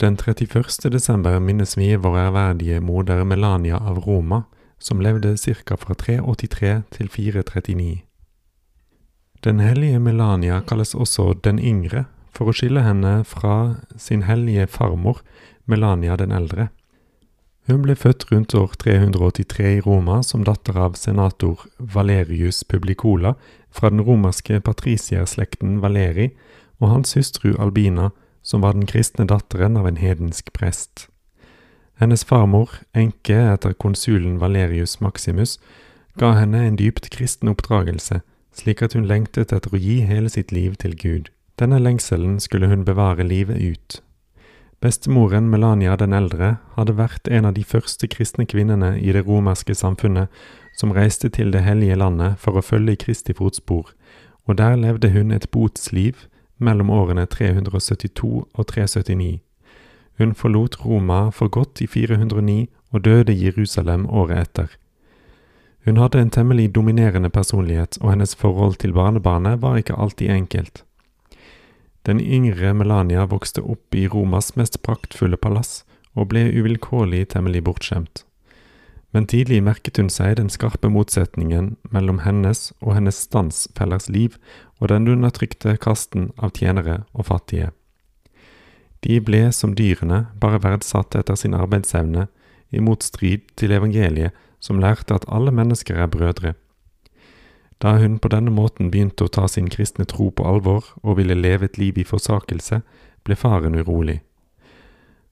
Den 31. desember minnes vi vår ærverdige moder Melania av Roma, som levde ca. fra 383 til 439. Den hellige Melania kalles også den yngre, for å skille henne fra sin hellige farmor, Melania den eldre. Hun ble født rundt år 383 i Roma som datter av senator Valerius Publicola fra den romerske patricierslekten Valeri og hans hustru Albina, som var den kristne datteren av en hedensk prest. Hennes farmor, enke etter konsulen Valerius Maximus, ga henne en dypt kristen oppdragelse, slik at hun lengtet etter å gi hele sitt liv til Gud. Denne lengselen skulle hun bevare livet ut. Bestemoren Melania den eldre hadde vært en av de første kristne kvinnene i det romerske samfunnet som reiste til det hellige landet for å følge i Kristi fotspor, og der levde hun et botsliv mellom årene 372 og 379. Hun forlot Roma for godt i 409 og døde i Jerusalem året etter. Hun hadde en temmelig dominerende personlighet, og hennes forhold til barnebarnet var ikke alltid enkelt. Den yngre Melania vokste opp i Romas mest praktfulle palass og ble uvilkårlig temmelig bortskjemt. Men tidlig merket hun seg den skarpe motsetningen mellom hennes og hennes standsfellers liv og den undertrykte kasten av tjenere og fattige. De ble som dyrene bare verdsatt etter sin arbeidsevne, i motstrid til evangeliet som lærte at alle mennesker er brødre. Da hun på denne måten begynte å ta sin kristne tro på alvor og ville leve et liv i forsakelse, ble faren urolig.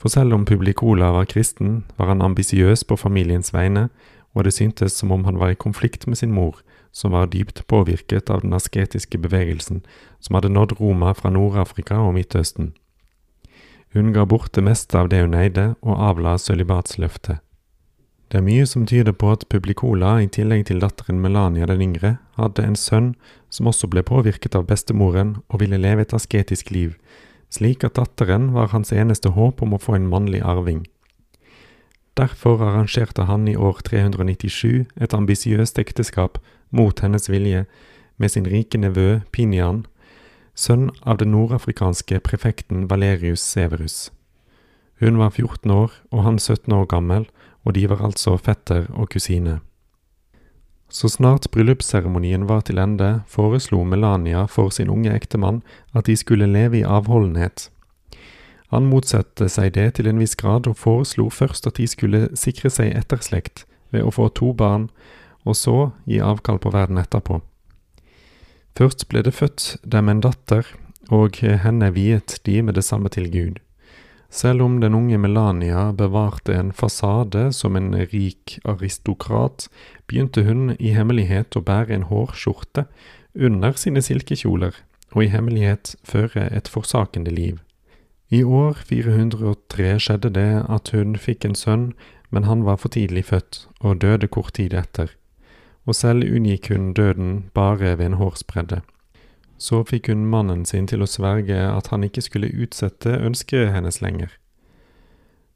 For selv om Publicola var kristen, var han ambisiøs på familiens vegne, og det syntes som om han var i konflikt med sin mor, som var dypt påvirket av den asketiske bevegelsen som hadde nådd Roma fra Nord-Afrika og Midtøsten. Hun ga bort det meste av det hun eide, og avla sølibatsløftet. Det er mye som tyder på at Publicola, i tillegg til datteren Melania den yngre, hadde en sønn som også ble påvirket av bestemoren og ville leve et asketisk liv, slik at datteren var hans eneste håp om å få en mannlig arving. Derfor arrangerte han i år 397 et ambisiøst ekteskap mot hennes vilje med sin rike nevø Pinian, sønn av den nordafrikanske prefekten Valerius Severus. Hun var 14 år og han 17 år gammel, og de var altså fetter og kusine. Så snart bryllupsseremonien var til ende, foreslo Melania for sin unge ektemann at de skulle leve i avholdenhet. Han motsatte seg det til en viss grad, og foreslo først at de skulle sikre seg etterslekt ved å få to barn, og så gi avkall på verden etterpå. Først ble det født dem en datter, og henne viet de med det samme til Gud. Selv om den unge Melania bevarte en fasade som en rik aristokrat, begynte hun i hemmelighet å bære en hårskjorte under sine silkekjoler, og i hemmelighet føre et forsakende liv. I år 403 skjedde det at hun fikk en sønn, men han var for tidlig født og døde kort tid etter, og selv unngikk hun døden bare ved en hårsbredde. Så fikk hun mannen sin til å sverge at han ikke skulle utsette ønsket hennes lenger.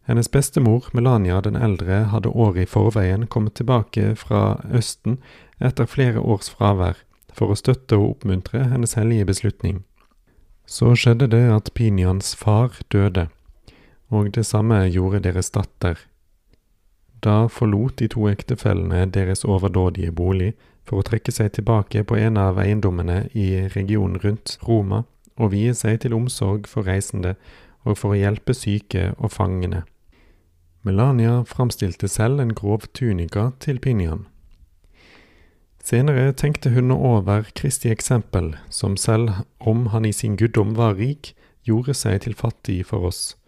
Hennes bestemor, Melania den eldre, hadde året i forveien kommet tilbake fra Østen etter flere års fravær, for å støtte og oppmuntre hennes hellige beslutning. Så skjedde det at Pinians far døde, og det samme gjorde deres datter. Da forlot de to ektefellene deres overdådige bolig for å trekke seg tilbake på en av eiendommene i regionen rundt Roma og vie seg til omsorg for reisende og for å hjelpe syke og fangene. Melania framstilte selv en grov tunika til Pinian. Senere tenkte hun over Kristi eksempel, som selv om han i sin guddom var rik, gjorde seg til fattig for oss.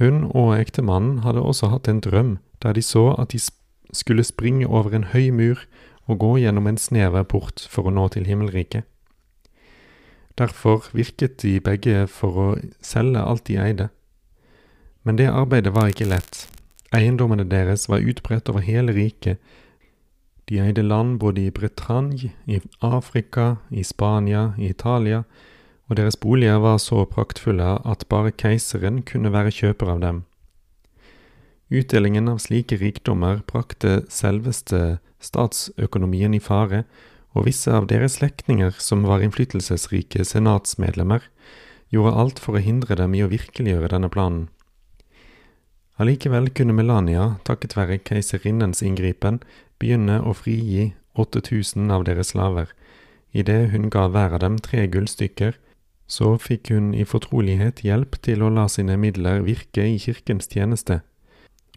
Hun og ektemannen hadde også hatt en drøm der de så at de skulle springe over en høy mur og gå gjennom en snever port for å nå til himmelriket. Derfor virket de begge for å selge alt de eide. Men det arbeidet var ikke lett. Eiendommene deres var utbredt over hele riket. De eide land både i Bretagne, i Afrika, i Spania, i Italia, og deres boliger var så praktfulle at bare keiseren kunne være kjøper av dem. Utdelingen av slike rikdommer brakte selveste statsøkonomien i fare, og visse av deres slektninger som var innflytelsesrike senatsmedlemmer, gjorde alt for å hindre dem i å virkeliggjøre denne planen. Allikevel kunne Melania, takket være keiserinnens inngripen, begynne å frigi 8000 av deres slaver. Idet hun ga hver av dem tre gullstykker, så fikk hun i fortrolighet hjelp til å la sine midler virke i kirkens tjeneste.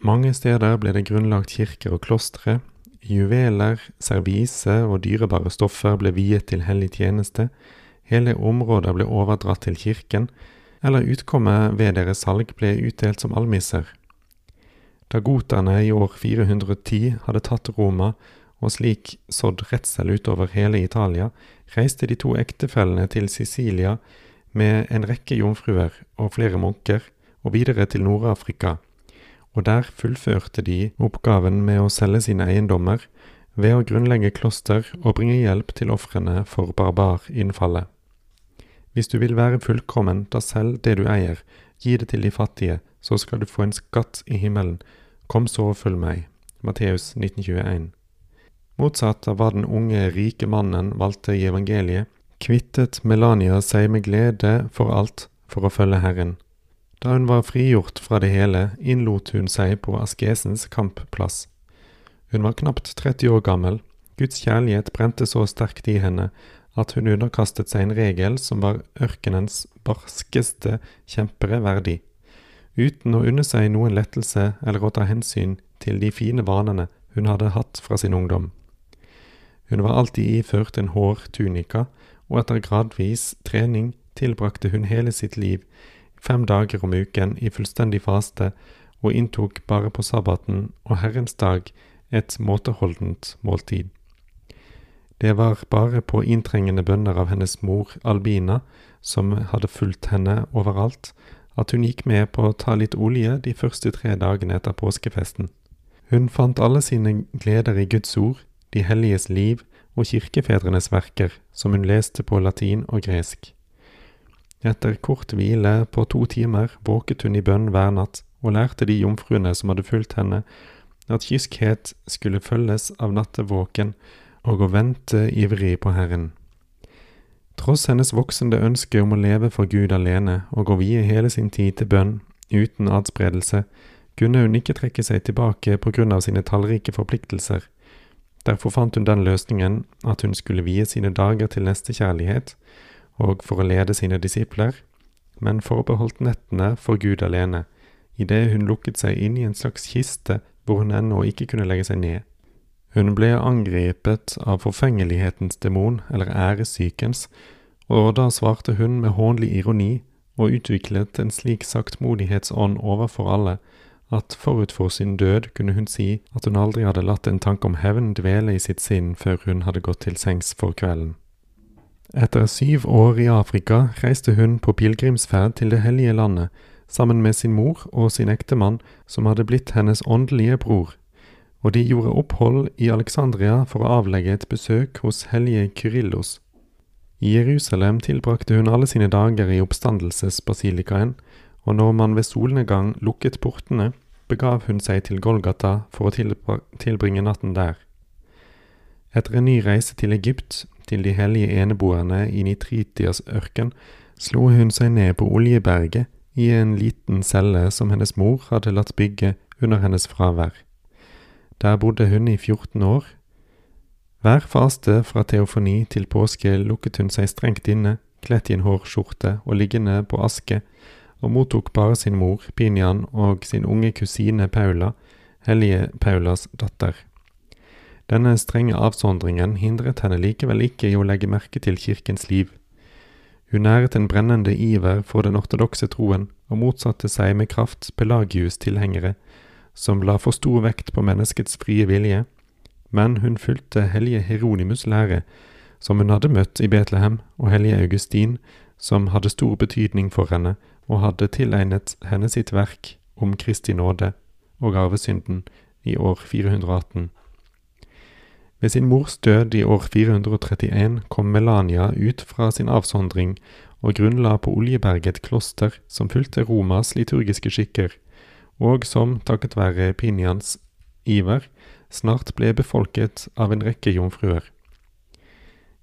Mange steder ble det grunnlagt kirker og klostre, juveler, servise og dyrebare stoffer ble viet til hellig tjeneste, hele områder ble overdratt til kirken, eller utkommet ved deres salg ble utdelt som almisser. Da goterne i år 410 hadde tatt Roma og slik sådd redsel utover hele Italia, reiste de to ektefellene til Sicilia med en rekke jomfruer og flere munker, og videre til Nord-Afrika, og der fullførte de oppgaven med å selge sine eiendommer ved å grunnlegge kloster og bringe hjelp til ofrene for barbarinnfallet. Hvis du vil være fullkommen, da selg det du eier, gi det til de fattige, så skal du få en skatt i himmelen. Kom så og følg meg. Matteus 1921. Motsatt av hva den unge, rike mannen valgte i evangeliet, kvittet Melania seg med glede for alt for å følge Herren. Da hun var frigjort fra det hele, innlot hun seg på askesens kampplass. Hun var knapt 30 år gammel. Guds kjærlighet brente så sterkt i henne at hun underkastet seg en regel som var ørkenens barskeste kjempere verdig, uten å unne seg noen lettelse eller å ta hensyn til de fine vanene hun hadde hatt fra sin ungdom. Hun var alltid iført en hårtunika, og etter gradvis trening tilbrakte hun hele sitt liv fem dager om uken i fullstendig faste og inntok bare på sabbaten og Herrens dag et måteholdent måltid. Det var bare på inntrengende bønner av hennes mor Albina, som hadde fulgt henne overalt, at hun gikk med på å ta litt olje de første tre dagene etter påskefesten. Hun fant alle sine gleder i Guds ord, de helliges liv og kirkefedrenes verker, som hun leste på latin og gresk. Etter kort hvile på to timer våket hun i bønn hver natt og lærte de jomfruene som hadde fulgt henne, at kyskhet skulle følges av nattevåken og å vente ivrig på Herren. Tross hennes voksende ønske om å leve for Gud alene og å vie hele sin tid til bønn uten adspredelse, kunne hun ikke trekke seg tilbake på grunn av sine tallrike forpliktelser. Derfor fant hun den løsningen at hun skulle vie sine dager til nestekjærlighet, og for å lede sine disipler, men forbeholdt nettene for Gud alene, idet hun lukket seg inn i en slags kiste hvor hun ennå ikke kunne legge seg ned. Hun ble angrepet av forfengelighetens demon, eller æresykens, og da svarte hun med hånlig ironi og utviklet en slik saktmodighetsånd overfor alle at forut for sin død kunne hun si at hun aldri hadde latt en tanke om hevn dvele i sitt sinn før hun hadde gått til sengs for kvelden. Etter syv år i Afrika reiste hun på pilegrimsferd til Det hellige landet sammen med sin mor og sin ektemann, som hadde blitt hennes åndelige bror, og de gjorde opphold i Alexandria for å avlegge et besøk hos hellige Kyrillos. I Jerusalem tilbrakte hun alle sine dager i oppstandelsesbasilikaen, og når man ved solnedgang lukket portene, begav hun seg til Golgata for å tilbringe natten der. Etter en ny reise til Egypt til de hellige eneboerne i Nitritias ørken, slo hun seg ned på Oljeberget i en liten celle som hennes mor hadde latt bygge under hennes fravær. Der bodde hun i 14 år. Hver faste fra teofoni til påske lukket hun seg strengt inne, kledt i en hårskjorte og liggende på aske, og mottok bare sin mor, Pinian, og sin unge kusine Paula, hellige Paulas datter. Denne strenge avsondringen hindret henne likevel ikke i å legge merke til kirkens liv. Hun næret en brennende iver for den ortodokse troen og motsatte seg med kraft Pelagius' tilhengere, som la for stor vekt på menneskets frie vilje, men hun fulgte hellige Heronimus' lære, som hun hadde møtt i Betlehem, og hellige Augustin, som hadde stor betydning for henne og hadde tilegnet henne sitt verk om Kristi nåde og arvesynden i år 418. Ved sin mors død i år 431 kom Melania ut fra sin avsondring og grunnla på Oljeberget et kloster som fulgte Romas liturgiske skikker, og som, takket være Pinians iver, snart ble befolket av en rekke jomfruer.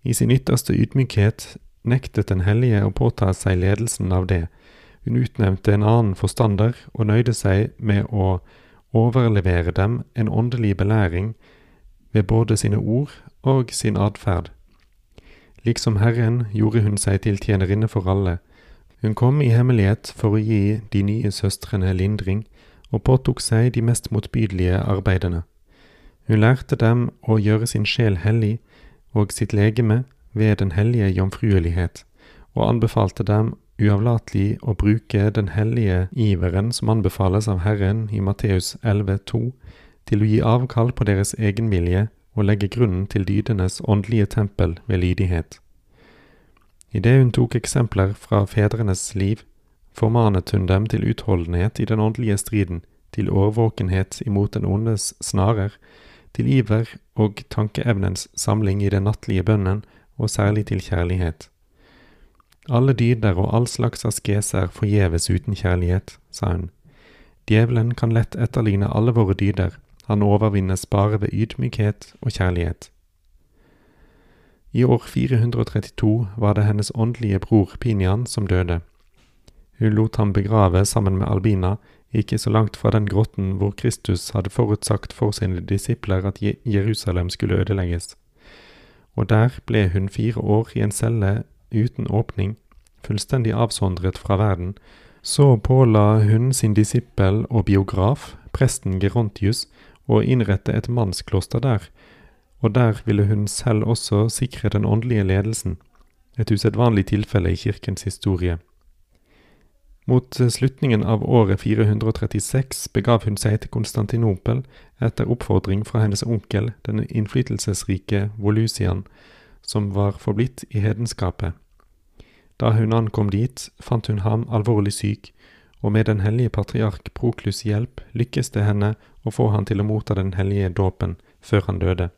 I sin ytterste ydmykhet nektet den hellige å påta seg ledelsen av det, hun utnevnte en annen forstander og nøyde seg med å overlevere dem en åndelig belæring ved både sine ord og sin atferd. Liksom Herren gjorde hun seg til tjenerinne for alle. Hun kom i hemmelighet for å gi de nye søstrene lindring, og påtok seg de mest motbydelige arbeidene. Hun lærte dem å gjøre sin sjel hellig og sitt legeme ved den hellige jomfruelighet, og anbefalte dem uavlatelig å bruke den hellige iveren som anbefales av Herren i Matteus 11,2, til å gi avkall på deres egenvilje og legge grunnen til dydenes åndelige tempel ved lydighet. Idet hun tok eksempler fra fedrenes liv, formanet hun dem til utholdenhet i den åndelige striden, til årvåkenhet imot den ondes snarer, til iver og tankeevnens samling i den nattlige bønnen, og særlig til kjærlighet. Alle dyder og all slags askeser forgjeves uten kjærlighet, sa hun. Djevelen kan lett etterligne alle våre dyder, han overvinnes bare ved ydmykhet og kjærlighet. I år 432 var det hennes åndelige bror Pinian som døde. Hun lot ham begrave sammen med Albina, ikke så langt fra den grotten hvor Kristus hadde forutsagt for sine disipler at Jerusalem skulle ødelegges. Og der ble hun fire år i en celle uten åpning, fullstendig avsondret fra verden. Så påla hun sin disippel og biograf, presten Gerontius, å innrette et mannskloster der, og der ville hun selv også sikre den åndelige ledelsen, et usedvanlig tilfelle i kirkens historie. Mot slutningen av året 436 begav hun seg til Konstantinopel etter oppfordring fra hennes onkel, den innflytelsesrike Volusian, som var forblitt i hedenskapet. Da hun ankom dit, fant hun ham alvorlig syk, og med den hellige patriark Proklus' hjelp lykkes det henne å få han til å motta den hellige dåpen før han døde.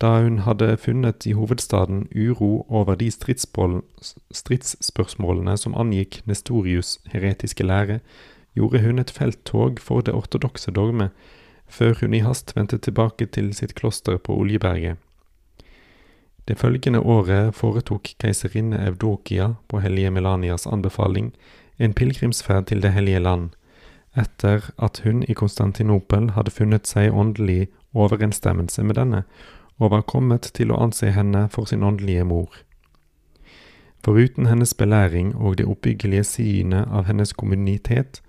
Da hun hadde funnet i hovedstaden uro over de stridsspørsmålene som angikk Nestorius' heretiske lære, gjorde hun et felttog for det ortodokse dogme, før hun i hast vendte tilbake til sitt kloster på Oljeberget. Det følgende året foretok keiserinne Evdokia på hellige Melanias anbefaling en pilegrimsferd til Det hellige land, etter at hun i Konstantinopel hadde funnet seg åndelig overensstemmelse med denne, og var kommet til å anse henne for sin åndelige mor. Foruten hennes belæring og det oppbyggelige synet av hennes kommunitet,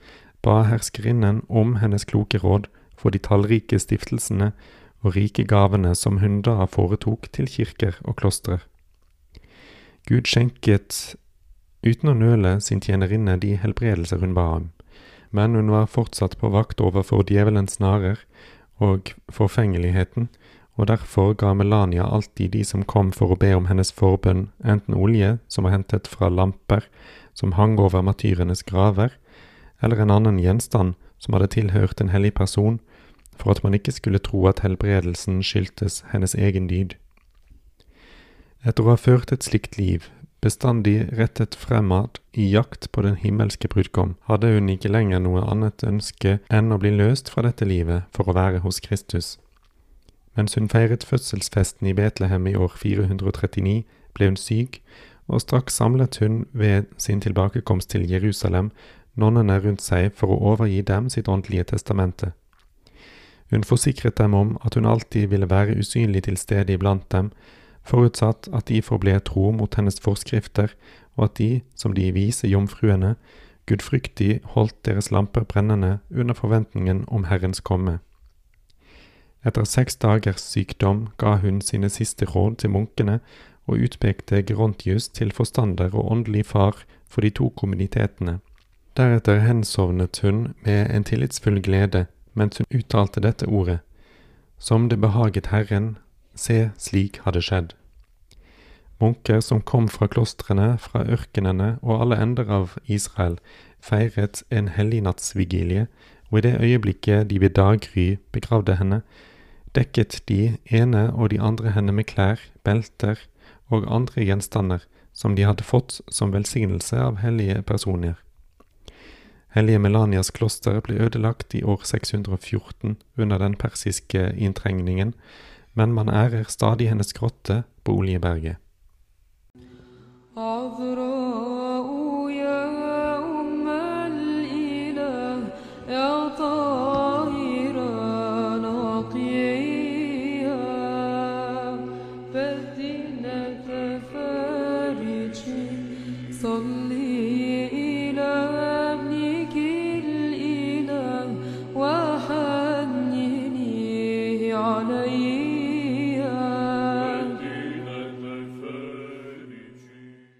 ba herskerinnen om hennes kloke råd for de tallrike stiftelsene og rike gavene som hun da foretok til kirker og klostre. Gud skjenket uten å nøle sin tjenerinne de helbredelser hun ba om, men hun var fortsatt på vakt overfor djevelens snarer og forfengeligheten, og derfor ga Melania alltid de som kom for å be om hennes forbønn, enten olje som var hentet fra lamper som hang over matyrenes graver, eller en annen gjenstand som hadde tilhørt en hellig person, for at man ikke skulle tro at helbredelsen skyldtes hennes egen dyd. Etter å ha ført et slikt liv, bestandig rettet fremad i jakt på den himmelske brudgom, hadde hun ikke lenger noe annet ønske enn å bli løst fra dette livet for å være hos Kristus. Mens hun feiret fødselsfesten i Betlehem i år 439, ble hun syk, og straks samlet hun ved sin tilbakekomst til Jerusalem nonnene rundt seg for å overgi dem sitt åndelige testamente. Hun forsikret dem om at hun alltid ville være usynlig til stede iblant dem, forutsatt at de forble tro mot hennes forskrifter, og at de, som de vise jomfruene, gudfryktig holdt deres lamper brennende under forventningen om Herrens komme. Etter seks dagers sykdom ga hun sine siste råd til munkene og utpekte Gerontius til forstander og åndelig far for de to kommunitetene. Deretter hensovnet hun med en tillitsfull glede mens hun uttalte dette ordet. Som det behaget Herren, se, slik hadde skjedd. Munker som kom fra klostrene, fra ørkenene og alle ender av Israel, feiret en hellignattsvigilie, og i det øyeblikket de ved daggry begravde henne, dekket de ene og de andre henne med klær, belter og andre gjenstander som de hadde fått som velsignelse av hellige personer. Hellige Melanias kloster ble ødelagt i år 614 under den persiske inntrengningen, men man ærer stadig hennes grotte på Oljeberget. Avro.